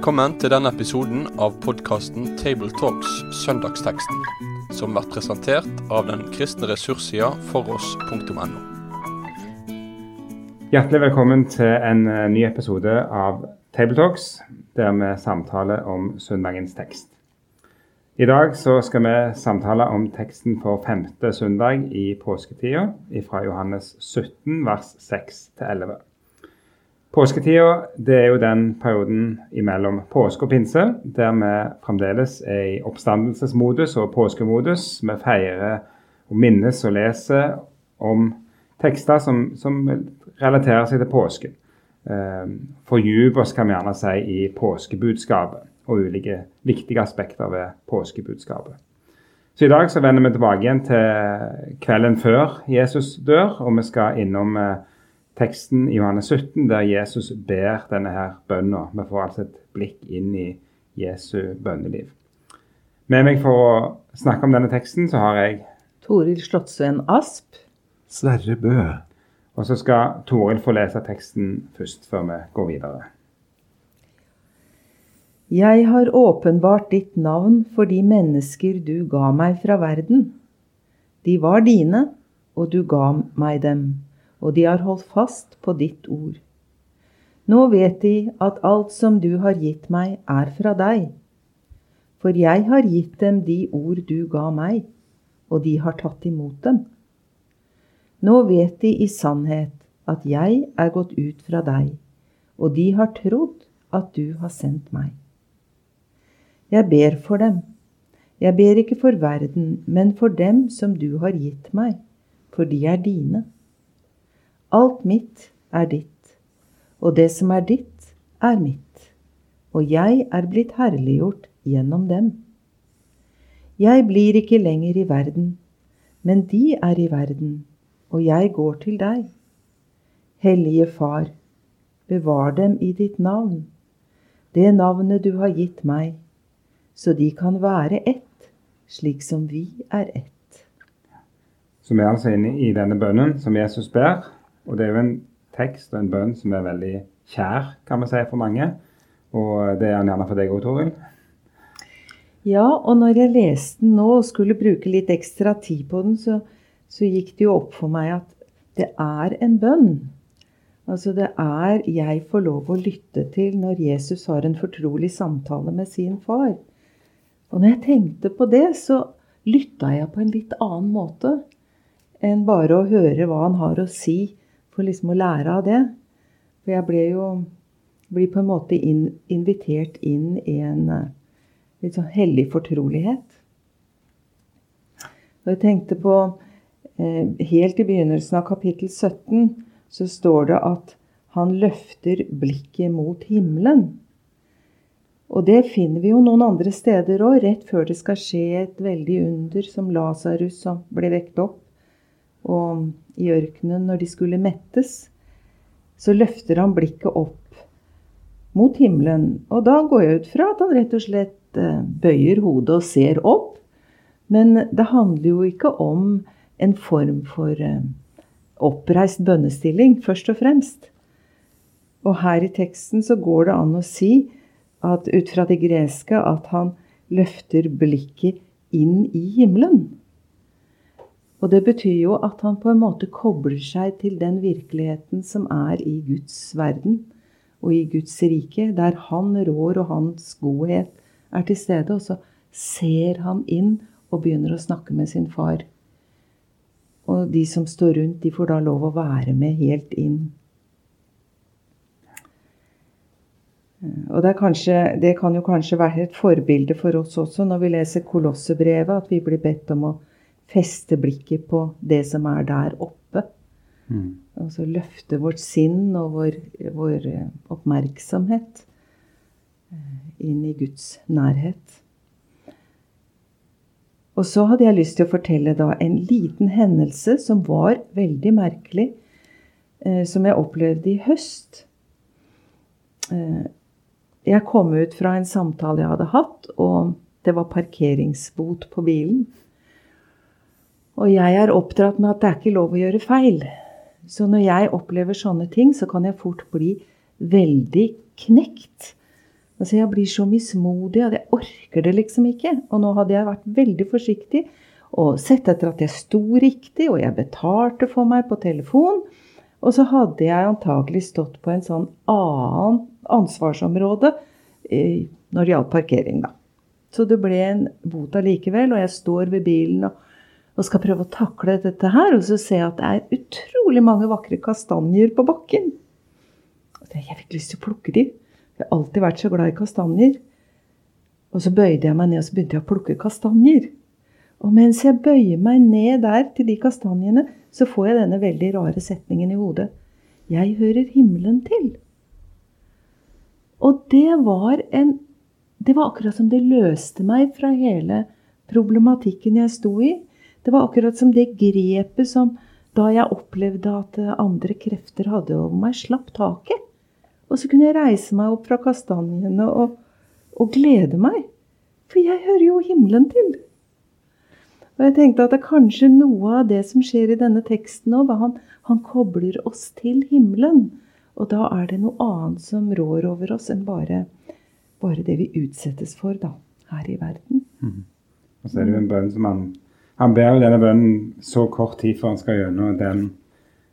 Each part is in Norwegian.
Velkommen til denne episoden av podkasten Tabletalks Søndagsteksten, som blir presentert av den kristne ressurssida foross.no. Hjertelig velkommen til en eh, ny episode av Tabletalks, der vi samtaler om søndagens tekst. I dag skal vi samtale om teksten for femte søndag i påsketida, fra Johannes 17, vers 6-11. Påsketida det er jo den perioden imellom påske og pinse der vi fremdeles er i oppstandelsesmodus og påskemodus. Vi feirer og minnes og leser om tekster som, som relaterer seg til påsken. Eh, oss, kan vi gjerne si, i påskebudskapet og ulike viktige aspekter ved påskebudskapet. Så I dag så vender vi tilbake igjen til kvelden før Jesus dør, og vi skal innom eh, teksten i Johannes 17 der Jesus ber denne her bønna. Vi får altså et blikk inn i Jesu bønneliv. Med meg for å snakke om denne teksten så har jeg Toril Slottsveen Asp. Sverre Bø. Og så skal Toril få lese teksten først, før vi går videre. Jeg har åpenbart ditt navn for de mennesker du ga meg fra verden. De var dine, og du ga meg dem og de har holdt fast på ditt ord. Nå vet de at alt som du har gitt meg, er fra deg. For jeg har gitt dem de ord du ga meg, og de har tatt imot dem. Nå vet de i sannhet at jeg er gått ut fra deg, og de har trodd at du har sendt meg. Jeg ber for dem. Jeg ber ikke for verden, men for dem som du har gitt meg, for de er dine. Alt mitt er ditt, og det som er ditt, er mitt, og jeg er blitt herliggjort gjennom dem. Jeg blir ikke lenger i verden, men de er i verden, og jeg går til deg. Hellige Far, bevar dem i ditt navn, det navnet du har gitt meg, så de kan være ett, slik som vi er ett. Så vi er altså inne i denne bønnen som Jesus ber. Og det er jo en tekst og en bønn som er veldig kjær, kan vi si, for mange. Og det er den gjerne for deg òg, Toril? Ja, og når jeg leste den nå og skulle bruke litt ekstra tid på den, så, så gikk det jo opp for meg at det er en bønn. Altså det er jeg får lov å lytte til når Jesus har en fortrolig samtale med sin far. Og når jeg tenkte på det, så lytta jeg på en litt annen måte enn bare å høre hva han har å si for liksom å lære av det. For jeg ble jo blir på en måte inn, invitert inn i en eh, litt sånn hellig fortrolighet. Og jeg tenkte på eh, Helt i begynnelsen av kapittel 17 så står det at han løfter blikket mot himmelen. Og det finner vi jo noen andre steder òg, rett før det skal skje et veldig under, som Lasarus som ble vekt opp. Og i ørkenen når de skulle mettes, så løfter han blikket opp mot himmelen. Og da går jeg ut fra at han rett og slett eh, bøyer hodet og ser opp. Men det handler jo ikke om en form for eh, oppreist bønnestilling, først og fremst. Og her i teksten så går det an å si at ut fra det greske at han løfter blikket inn i himmelen. Og det betyr jo at han på en måte kobler seg til den virkeligheten som er i Guds verden og i Guds rike, der han rår og hans godhet er til stede. Og så ser han inn og begynner å snakke med sin far. Og de som står rundt, de får da lov å være med helt inn. Og det, kanskje, det kan jo kanskje være et forbilde for oss også når vi leser Kolossebrevet, at vi blir bedt om å feste blikket på det som er der oppe. Mm. Og så løfte vårt sinn og vår, vår eh, oppmerksomhet eh, inn i Guds nærhet. Og så hadde jeg lyst til å fortelle da en liten hendelse som var veldig merkelig, eh, som jeg opplevde i høst. Jeg kom ut fra en samtale jeg hadde hatt, og det var parkeringsbot på bilen. Og jeg er oppdratt med at det er ikke lov å gjøre feil. Så når jeg opplever sånne ting, så kan jeg fort bli veldig knekt. Altså, jeg blir så mismodig at jeg orker det liksom ikke. Og nå hadde jeg vært veldig forsiktig og sett etter at jeg sto riktig, og jeg betalte for meg på telefon. Og så hadde jeg antagelig stått på en sånn annen ansvarsområde eh, når det gjaldt parkering, da. Så det ble en bot allikevel, og jeg står ved bilen og, og, skal prøve å takle dette her. Og så ser jeg at det er utrolig mange vakre kastanjer på bakken. Og jeg fikk lyst til å plukke de. Jeg har alltid vært så glad i kastanjer. Og så bøyde jeg meg ned og så begynte jeg å plukke kastanjer. Og mens jeg bøyer meg ned der til de kastanjene, så får jeg denne veldig rare setningen i hodet. Jeg hører himmelen til. Og det var en Det var akkurat som det løste meg fra hele problematikken jeg sto i. Det var akkurat som det grepet som da jeg opplevde at andre krefter hadde over meg, slapp taket. Og så kunne jeg reise meg opp fra kastanjene og, og glede meg. For jeg hører jo himmelen til. Og jeg tenkte at det er kanskje noe av det som skjer i denne teksten òg. Han, han kobler oss til himmelen. Og da er det noe annet som rår over oss enn bare, bare det vi utsettes for da, her i verden. Mm. Og så er det jo en bønn som han Han ber jo denne bønnen så kort tid før han skal gjennom den,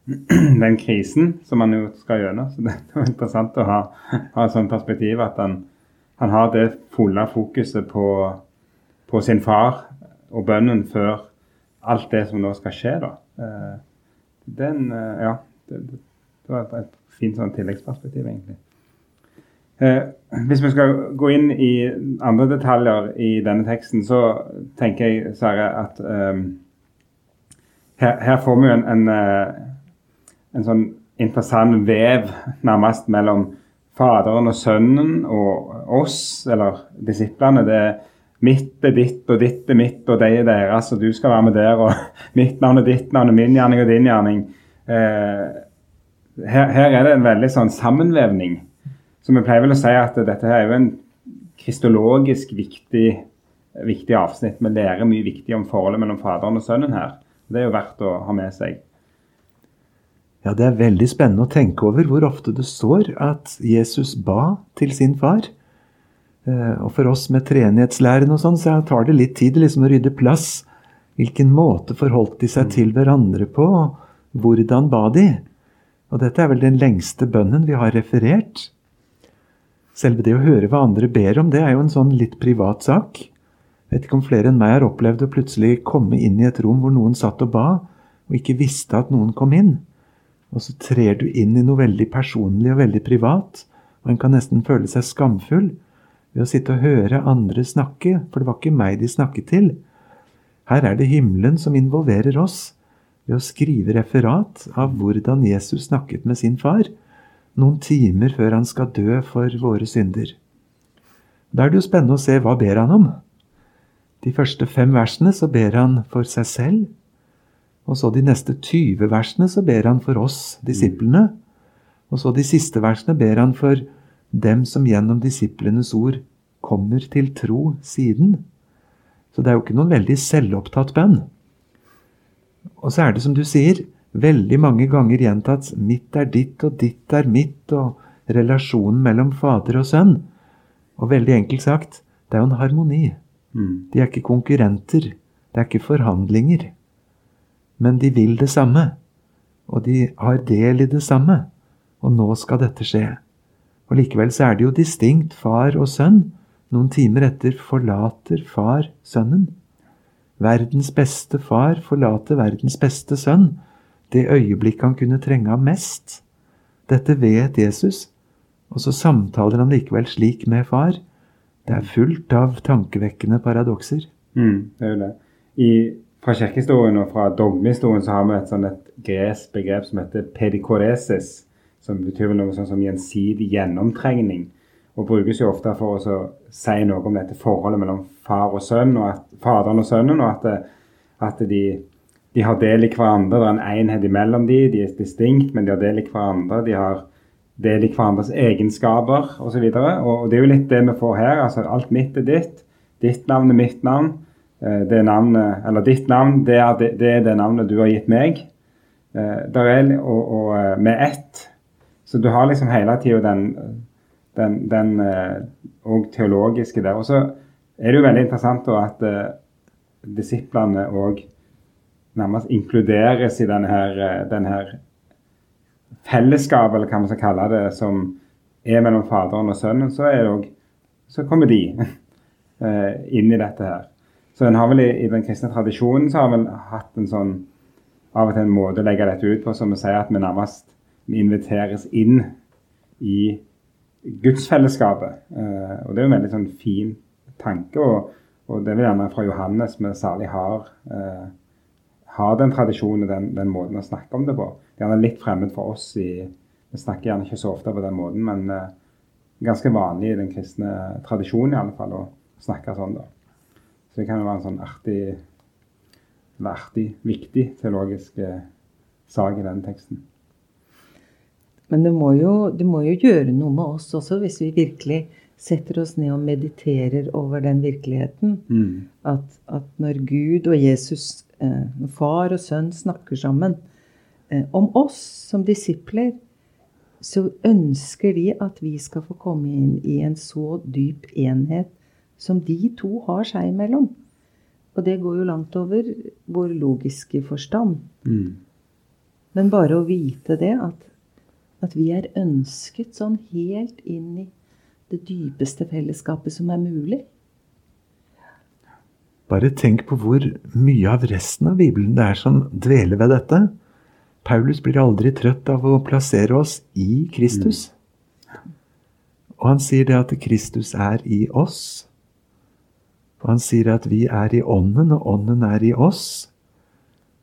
den krisen som han jo skal gjennom. Så det er interessant å ha, ha et sånt perspektiv at han, han har det fulle fokuset på, på sin far og bønnen før alt det som nå skal skje, da. Eh, den, eh, ja, det, det var et, fint sånn tilleggsperspektiv, egentlig. Eh, hvis vi skal gå inn i andre detaljer i denne teksten, så tenker jeg, Sverre, at um, her, her, får vi jo en, en, en, sånn interessant vev nærmest mellom Faderen og Sønnen og oss, eller disiplene. Det er Mitt er ditt, og ditt er mitt, og det er deres, og du skal være med der. Og mitt navn er ditt navn, og min gjerning og din gjerning. Eh, her, her, er det en veldig sånn sammenvevning. Så vi pleier vel å si at dette her er jo en kristologisk viktig, viktig avsnitt. Vi lærer mye viktig om forholdet mellom Faderen og Sønnen her. Det er jo verdt å ha med seg. Ja, Det er veldig spennende å tenke over hvor ofte det står at Jesus ba til sin far. Eh, og for oss med treenighetslæren og sånn, så tar det litt tid liksom å rydde plass. Hvilken måte forholdt de seg til hverandre på? Hvordan ba de? Og dette er vel den lengste bønnen vi har referert. Selve det å høre hva andre ber om, det er jo en sånn litt privat sak. Vet ikke om flere enn meg har opplevd å plutselig komme inn i et rom hvor noen satt og ba, og ikke visste at noen kom inn. Og så trer du inn i noe veldig personlig og veldig privat, og en kan nesten føle seg skamfull ved å sitte og høre andre snakke, for det var ikke meg de snakket til. Her er det himmelen som involverer oss, ved å skrive referat av hvordan Jesus snakket med sin far noen timer før han skal dø for våre synder. Da er det jo spennende å se hva ber han om. De første fem versene så ber han for seg selv. Og så de neste 20 versene så ber han for oss, disiplene. Og så de siste versene ber han for dem som gjennom disiplenes ord kommer til tro siden. Så det er jo ikke noen veldig selvopptatt bønn. Og så er det som du sier, veldig mange ganger gjentatt 'mitt er ditt, og ditt er mitt', og relasjonen mellom fader og sønn. Og veldig enkelt sagt, det er jo en harmoni. Mm. De er ikke konkurrenter. Det er ikke forhandlinger. Men de vil det samme. Og de har del i det samme. Og nå skal dette skje. Og likevel så er det jo distinkt far og sønn. Noen timer etter forlater far sønnen. Verdens beste far forlater verdens beste sønn. Det øyeblikk han kunne trenge ham mest. Dette vet Jesus, og så samtaler han likevel slik med far. Det er fullt av tankevekkende paradokser. Mm, det er jo det. I, fra kirkehistorien og fra dogmehistorien så har vi et, sånn et gresk begrep som heter pedikoresis som betyr noe sånn som gjensidig gjennomtrengning. Og brukes jo ofte for å si noe om dette forholdet mellom far og sønn, og at, faderen og sønnen, og at, at de, de, har del i hverandre. Det er en enhet imellom de, de er distinkt, men de har del i hverandre. De har del i hverandres egenskaper osv. Og, så og, og det er jo litt det vi får her. altså Alt mitt er ditt. Ditt navn er mitt navn. Eh, det navnet, eller ditt navn, det er det, det, er det navnet du har gitt meg. Eh, der er, og, og eh, med ett så du har liksom hele tida den, den, den og teologiske der. Og så er det jo veldig interessant da at disiplene òg nærmest inkluderes i denne her, eh, denne her fellesskapet, eller hva man skal kalle det, som er mellom Faderen og Sønnen, så, også, så kommer de eh, inn i dette her. Så en har vel i, i, den kristne tradisjonen så har vel hatt en sånn av og til en måte å legge dette ut på som å si at vi nærmest vi inviteres inn i gudsfellesskapet. Eh, og det er jo en veldig sånn fin tanke, og, og det vil gjerne fra Johannes vi særlig har, eh, har den tradisjonen den, den, måten å snakke om det på. Det er gjerne litt fremmed for oss. i, Vi snakker gjerne ikke så ofte på den måten, men uh, ganske vanlig i den kristne tradisjonen i alle fall å snakke sånn. da. Så det kan jo være en sånn artig, artig viktig teologisk uh, sak i den teksten. Men det må, jo, det må, jo, gjøre noe med oss også, hvis vi virkelig setter oss ned og mediterer over den virkeligheten. Mm. At, at, når Gud og Jesus, far og sønn, snakker sammen eh, om oss som disipler, så ønsker de at vi skal få komme inn i en så dyp enhet som de to har seg imellom. Og det går jo langt over vår logiske forstand. Mm. Men bare å vite det, at at vi er ønsket sånn helt inn i det dypeste fellesskapet som er mulig. Bare tenk på hvor mye av resten av Bibelen det er som dveler ved dette. Paulus blir aldri trøtt av å plassere oss i Kristus. Og han sier det at Kristus er i oss. Og han sier at vi er i Ånden, og Ånden er i oss.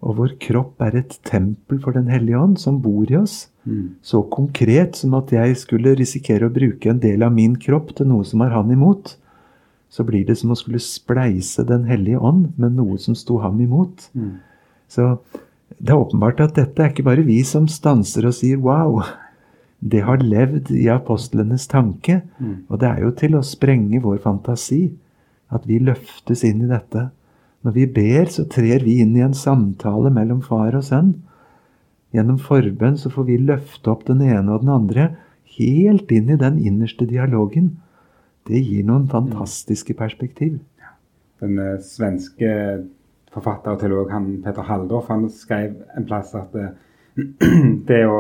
Og vår kropp er et tempel for Den hellige ånd, som bor i oss. Mm. Så konkret som at jeg skulle risikere å bruke en del av min kropp til noe som har han imot. Så blir det som å skulle spleise Den hellige ånd med noe som sto ham imot. Mm. Så det er åpenbart at dette er ikke bare vi som stanser og sier 'wow'. Det har levd i apostlenes tanke. Mm. Og det er jo til å sprenge vår fantasi at vi løftes inn i dette. Når vi ber, så trer vi inn i en samtale mellom far og sønn. Gjennom forbønn så får vi løfte opp den ene og den andre helt inn i den innerste dialogen. Det gir noen fantastiske perspektiv. Den uh, svenske forfatter og teolog han, Peter Halldorf han skrev en plass at uh, det, å,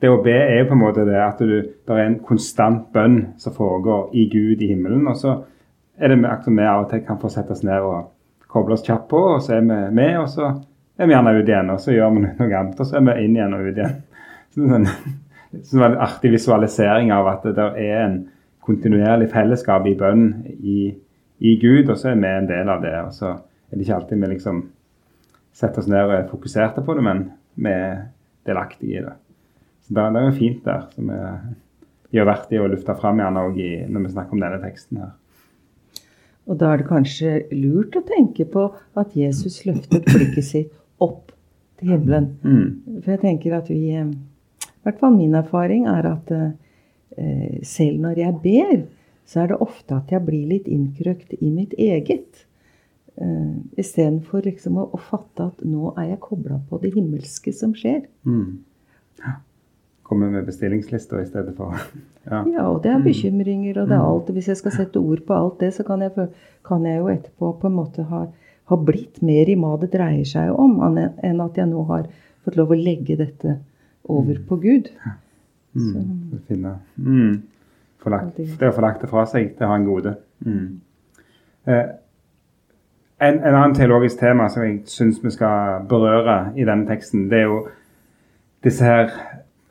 det, å, be er jo på en måte det at du, det er en konstant bønn som foregår i Gud i himmelen. Og så er det akkurat vi av og til kan få sette oss ned og koble oss kjapt på, og så er vi med, og så er vi gjerne ut igjen, og så gjør vi noe annet, og så er vi inn igjen og ut igjen. Så det er sånn, sånn en artig visualisering av at det er en kontinuerlig fellesskap i bønn i, i, Gud, og så er vi en del av det. Og så er det ikke alltid vi liksom setter oss ned og er fokuserte på det, men vi er delaktige i det. Så det, er jo fint der, som gjør verdt i å lufte fram gjerne òg når vi snakker om denne teksten her. Og da er det kanskje lurt å tenke på at Jesus løftet blikket sitt opp til himmelen. Mm. For jeg tenker at vi eh, I hvert fall min erfaring er at eh, selv når jeg ber, så er det ofte at jeg blir litt innkrøkt i mitt eget. Uh, Istedenfor liksom å, å, fatte at nå er jeg kobla på det himmelske som skjer. Mm. Ja komme med bestillingslister i stedet for ja. ja. og det er mm. bekymringer, og det er mm. alt. Hvis jeg skal sette ord på alt det, så kan jeg, kan jeg jo etterpå på en måte ha, ha, blitt mer i hva det dreier seg om, enn at jeg nå har fått lov å legge dette over mm. på Gud. Mm. Finne. Mm. Forlagt, det å få lagt det fra seg, det har en gode. Mm. Eh, en, en, annen teologisk tema som jeg syns vi skal berøre i denne teksten, det er jo disse her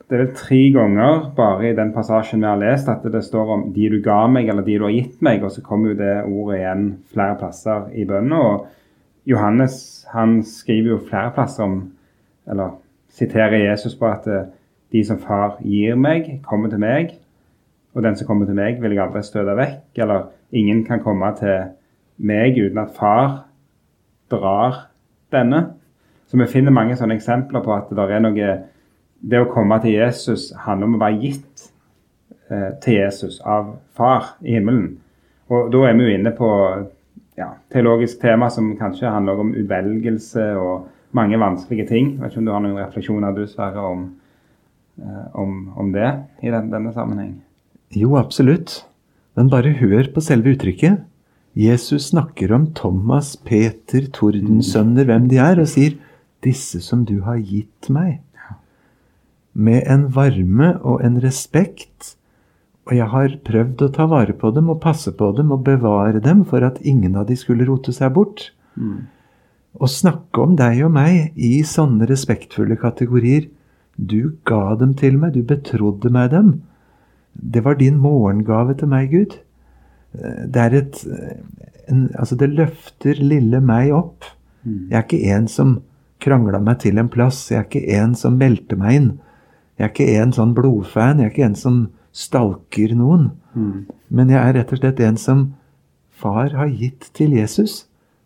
det er vel tre ganger bare i den passasjen vi har lest at det står om 'de du ga meg', eller 'de du har gitt meg', og så kommer jo det ordet igjen flere plasser i bønnen. Og Johannes han skriver jo flere plasser om, eller siterer Jesus på at eh, de som far gir meg, kommer til meg. Og den som kommer til meg, vil jeg aldri støte vekk. Eller ingen kan komme til meg uten at far drar denne. Så vi finner mange sånne eksempler på at det er noe det å komme til Jesus handler om å være gitt eh, til Jesus av Far i himmelen. Og da er vi jo inne på ja, teologisk tema som kanskje handler om utvelgelse og mange vanskelige ting. Jeg vet ikke om du har noen refleksjoner du, Sverre, om, om, om, det i den, denne sammenheng? Jo, absolutt. Men bare hør på selve uttrykket. Jesus snakker om Thomas, Peter, tordensønner, hvem de er, og sier 'disse som du har gitt meg'. Med en varme og en respekt. Og jeg har prøvd å ta vare på dem og passe på dem og bevare dem for at ingen av de skulle rote seg bort. Mm. Å snakke om deg og meg i sånne respektfulle kategorier Du ga dem til meg, du betrodde meg dem. Det var din morgengave til meg, Gud. Det er et en, Altså, det løfter lille meg opp. Mm. Jeg er ikke en som krangla meg til en plass. Jeg er ikke en som meldte meg inn. Jeg er ikke en sånn blodfan. Jeg er ikke en som stalker noen. Mm. Men jeg er rett og slett en som far har gitt til Jesus,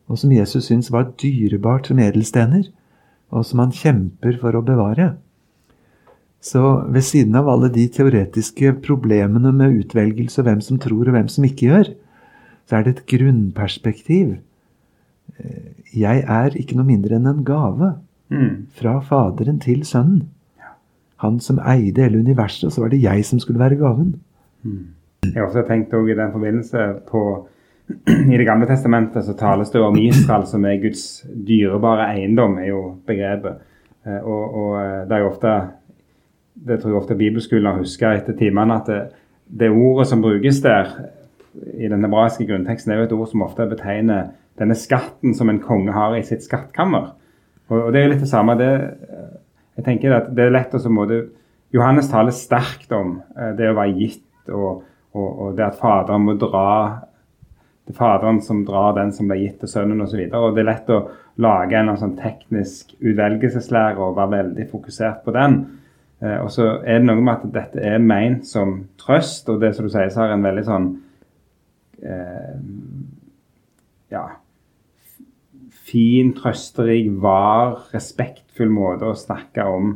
og som Jesus syns var dyrebart som edelstener, og som han kjemper for å bevare. Så ved siden av alle de teoretiske problemene med utvelgelse hvem som tror og hvem som ikke gjør, så er det et grunnperspektiv. Eh, Jeg er ikke noe mindre enn en gave Mm. fra Faderen til Sønnen. Han som eide hele universet, og så var det jeg som skulle være gaven. Jeg har også tenkt i den forbindelse på I Det gamle testamentet så tales det om Israel som er Guds dyrebare eiendom, er jo begrepet. Eh, Og, og eh, det er jo ofte Det tror jeg ofte bibelskolen har huska etter timene, at det, det ordet som brukes der i den hebraiske grunnteksten, er jo et ord som ofte betegner denne skatten som en konge har i sitt skattkammer. Og, og det er litt det samme. det jeg tenker at det er lett å så måte, Johannes taler sterkt om eh, det å være gitt, og, og, og det at Faderen må dra Det er Faderen som drar den som ble gitt til Sønnen osv. Det er lett å lage en sånn teknisk utvelgelseslære og være veldig fokusert på den. Eh, og så er det noe med at dette er ment som trøst, og det som du sier, så har en veldig sånn eh, Ja fin, trøsterik, var, respektfull måte å snakke om,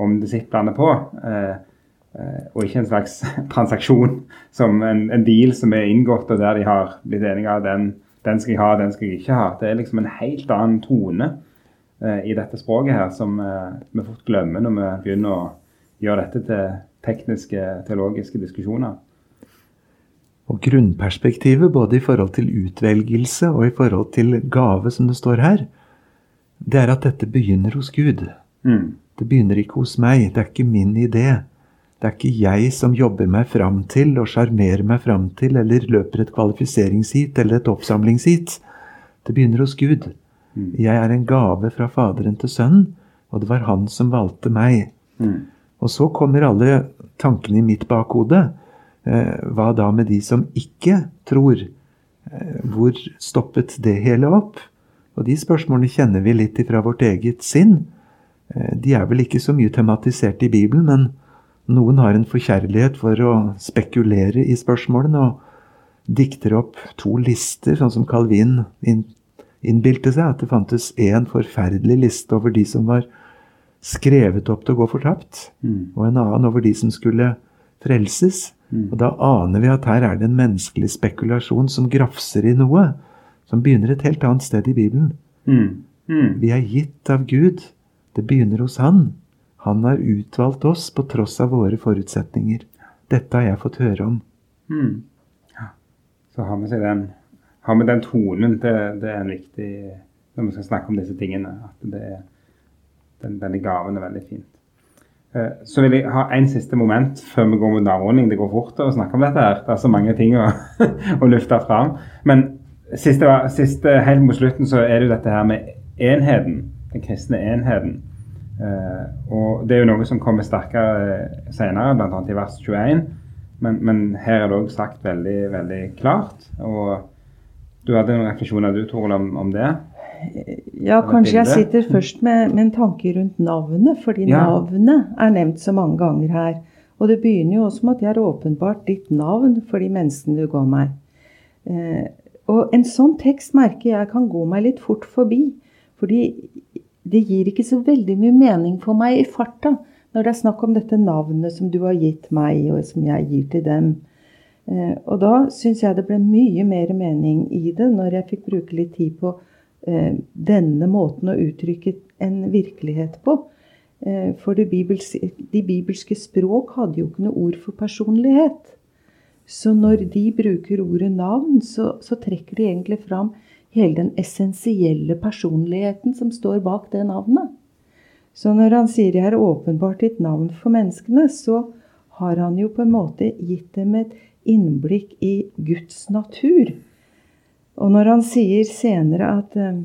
om disiplene på. Eh, eh, og ikke en slags transaksjon som en, en deal som er inngått, og der de har blitt enige av den, den skal jeg ha, den skal jeg ikke ha. Det er liksom en helt annen tone eh, i dette språket her som eh, vi fort glemmer når vi begynner å gjøre dette til tekniske, teologiske diskusjoner. Og grunnperspektivet, både i forhold til utvelgelse og i forhold til gave, som det står her, det er at dette begynner hos Gud. Mm. Det begynner ikke hos meg. Det er ikke min idé. Det er ikke jeg som jobber meg fram til og sjarmerer meg fram til eller løper et kvalifiseringsheat eller et oppsamlingsheat. Det begynner hos Gud. Mm. Jeg er en gave fra Faderen til Sønnen, og det var Han som valgte meg. Mm. Og så kommer alle tankene i mitt bakhode. Eh, hva da med de som ikke tror? Eh, hvor stoppet det hele opp? Og de spørsmålene kjenner vi litt fra vårt eget sinn. Eh, de er vel ikke så mye tematisert i Bibelen, men noen har en forkjærlighet for å spekulere i spørsmålene og dikter opp to lister, sånn som Calvin innbilte seg, at det fantes én forferdelig liste over de som var skrevet opp til å gå fortapt, Mm. og en annen over de som skulle frelses. Mm. Og da aner vi at her er det en menneskelig spekulasjon som grafser i noe, som begynner et helt annet sted i Bibelen. Mm. Mm. Vi er gitt av Gud. Det begynner hos Han. Han har utvalgt oss på tross av våre forutsetninger. Dette har jeg fått høre om. Mm. Ja. Så har vi, seg den, har vi den tonen. Det, det er en viktig når vi skal snakke om disse tingene. At det er, den, denne gaven er veldig fint. Eh, Så vil jeg ha en siste moment før vi går mot avrunding. Det går fort å snakke om dette. her. Det er så mange ting å, å løfte fram. Men siste, siste, helt mot slutten så er det jo dette her med enheten. Den kristne enheten. Eh, og Det er jo noe som kommer sterkere senere, bl.a. i vers 21. Men, men her er det òg sagt veldig, veldig klart. Og du hadde noen refleksjoner du, Toril, om, om det? Ja, kanskje jeg sitter først med, med en tanke rundt navnet, fordi Ja. navnet er nevnt så mange ganger her. Og det begynner jo også med at jeg har åpenbart ditt navn for de menneskene du ga meg. Eh, og en sånn tekst merker jeg kan gå meg litt fort forbi. Fordi det gir ikke så veldig mye mening for meg i farta når det er snakk om dette navnet som du har gitt meg, og som jeg gir til dem. Eh, og da syns jeg det ble mye mer mening i det når jeg fikk bruke litt tid på denne måten å uttrykke en virkelighet på. Eh, for bibelske, de bibelske språk hadde jo ikke noe ord for personlighet. Så når de bruker ordet navn, så, så trekker de egentlig fram hele den essensielle personligheten som står bak det navnet. Så når han sier 'jeg har åpenbart ditt navn for menneskene', så har han jo på en måte gitt dem et innblikk i Guds natur. Og når han sier senere at eh,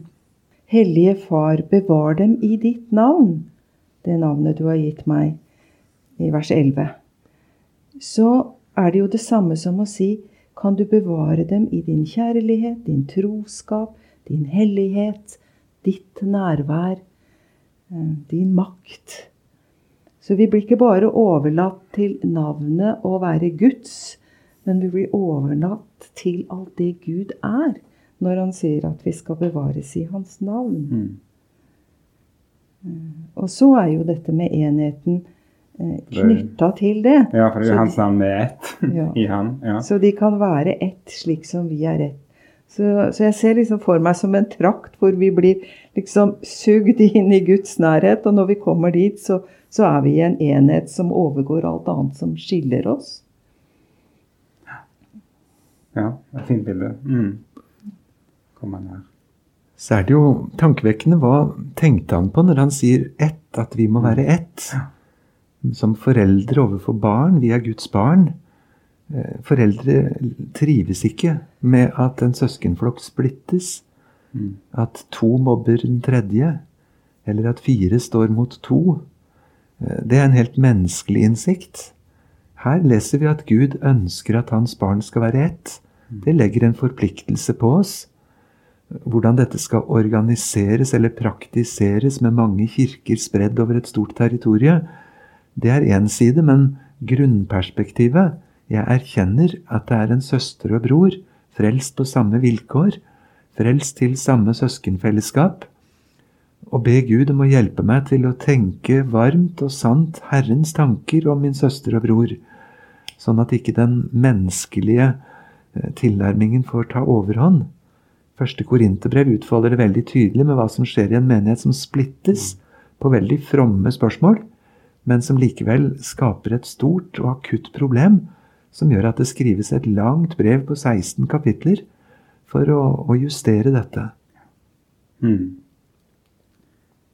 Hellige Far, bevar dem i ditt navn, det navnet du har gitt meg, i vers 11, så er det jo det samme som å si kan du bevare dem i din kjærlighet, din troskap, din hellighet, ditt nærvær, eh, din makt. Så vi blir ikke bare overlatt til navnet å være Guds, men vi blir overlatt til alt det Gud er, når han sier at vi skal bevares i hans navn. Mm. Eh, og så er jo dette med enheten eh, knytta til det. Ja, for det er jo hans navn er ett Ja. i han. Ja. Så de kan være ett slik som vi er ett. Så, så jeg ser liksom for meg som en trakt hvor vi blir liksom sugd inn i Guds nærhet. Og når vi kommer dit, så, så er vi i en enhet som overgår alt annet som skiller oss. Ja, et fint bilde. Mm. Kom han her. Så er det jo tankevekkende. Hva tenkte han på når han sier ett, at vi må være ett? Som foreldre overfor barn. Vi er Guds barn. Eh, Foreldre trives ikke med at en søskenflokk splittes. Mm. At to mobber den tredje. Eller at fire står mot to. Eh, Det er en helt menneskelig innsikt. Her leser vi at Gud ønsker at hans barn skal være ett. Det legger en forpliktelse på oss. Hvordan dette skal organiseres eller praktiseres med mange kirker spredd over et stort territorium, det er én side, men grunnperspektivet Jeg erkjenner at det er en søster og bror, frelst på samme vilkår, frelst til samme søskenfellesskap, og be Gud om å hjelpe meg til å tenke varmt og sant Herrens tanker om min søster og bror, sånn at ikke den menneskelige eh, tilnærmingen får ta overhånd. Første Korinterbrev utfolder det veldig tydelig med hva som skjer i en menighet som splittes på veldig fromme spørsmål, men som likevel skaper et stort og akutt problem, som gjør at det skrives et langt brev på 16 kapitler for å, å justere dette. Mm.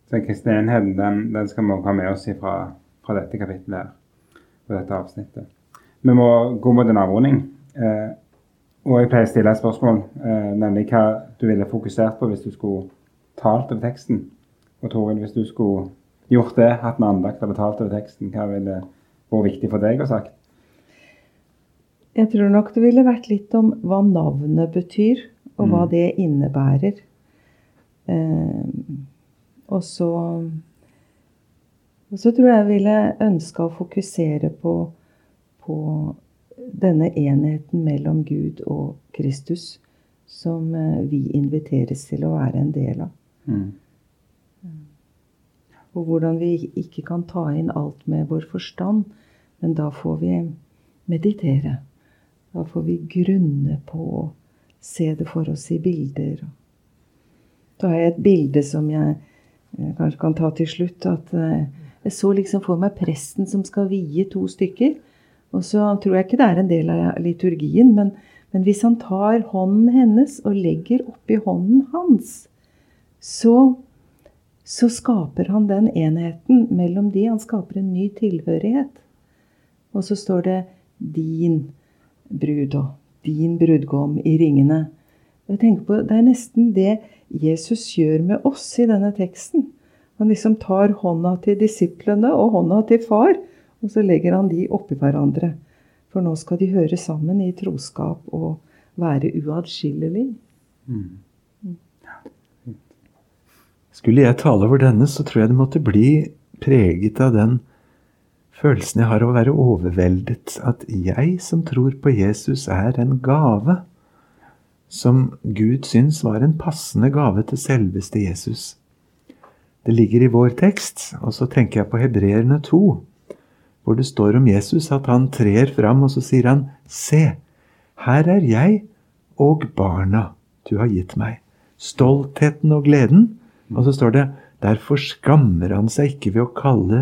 Så kristne den, den skal vi også ha med oss fra, fra dette kapittelet og dette avsnittet. Vi må gå mot en avrunding. Eh, og jeg pleier å stille et spørsmål, eh, nemlig hva du ville fokusert på hvis du skulle talt over teksten. Og Toril, hvis du skulle gjort det, hatt en andakt eller talt over teksten, hva ville vært viktig for deg å sagt? Jeg tror nok det ville vært litt om hva navnet betyr, og hva Mm. det innebærer. Eh, og så Og så tror jeg jeg ville ønska å fokusere på, på denne enheten mellom Gud og Kristus, som eh, vi inviteres til å være en del av. Mm. Og hvordan vi ikke kan ta inn alt med vår forstand, men da får vi meditere. Da får vi grunne på å se det for oss i bilder. Da har jeg et bilde som jeg eh, kanskje kan ta til slutt. At eh, jeg så liksom for meg presten som skal vie to stykker. Og så tror jeg ikke det er en del av liturgien, men, men hvis han tar hånden hennes og legger oppi hånden hans, så så skaper han den enheten mellom de. Han skaper en ny tilhørighet. Og så står det 'din brud' og 'din brudgom' i ringene. Jeg tenker på, Det er nesten det Jesus gjør med oss i denne teksten. Han liksom tar hånda til disiplene og hånda til far, og så legger han de oppi hverandre. For nå skal de høre sammen i troskap og være uatskillelig. Skulle jeg tale over denne, så tror jeg det måtte bli preget av den følelsen jeg har av å være overveldet. At jeg som tror på Jesus, er en gave som Gud syns var en passende gave til selveste Jesus. Det ligger i vår tekst, og så tenker jeg på Hebreerne 2, hvor det står om Jesus at han trer fram, og så sier han, Se, her er jeg og barna du har gitt meg. Stoltheten og gleden. Og så står det, derfor skammer han seg ikke ved å kalle,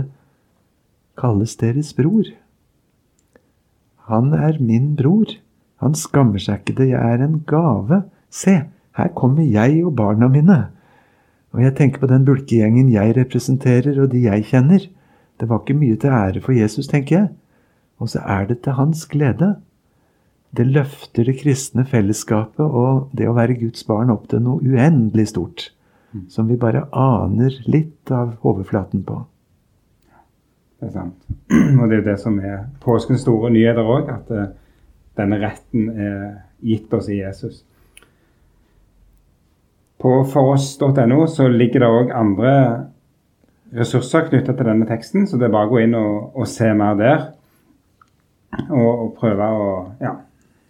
kalles deres bror. han er min bror. Han skammer seg ikke det, er en gave. Se, her kommer jeg og barna mine. Og jeg tenker på den bulkegjengen jeg representerer, og de jeg kjenner. Det var ikke mye til ære for Jesus, tenker jeg. Og så er det til hans glede. Det løfter det kristne fellesskapet og det å være Guds barn opp til noe uendelig stort. Som vi bare aner litt av overflaten på. Det er sant. Og det er det som er påskens store nyheter òg, at uh, denne retten er gitt oss i Jesus. På foross.no så ligger det òg andre ressurser knyttet til denne teksten, så det er bare å gå inn og, og se mer der. Og, og prøve å ja,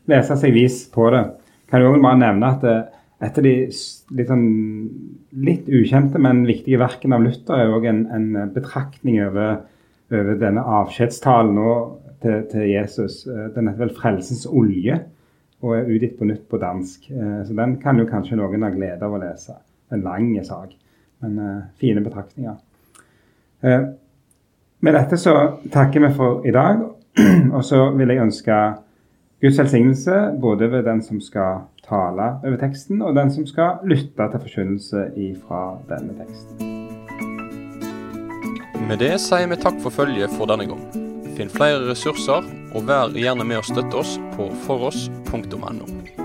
lese seg vis på det. Kan jeg også bare nevne at det, et av de litt, sånn, litt ukjente, men viktige verkene av Luther er òg en, en, betraktning over, over denne avskjedstalen til, til, Jesus. Den heter vel 'Frelsens olje' og er utgitt på nytt på dansk. Så den kan jo kanskje noen ha glede av å lese. En lang sak, men fine betraktninger. Uh, med dette så takker vi for i dag, og så vil jeg ønske Guds velsignelse både ved den som skal tale over teksten, og den som skal lytte til forkynnelse fra denne teksten. Med det sier vi takk for følget for denne gang. Finn flere ressurser, og vær gjerne med å støtte oss på foross.no.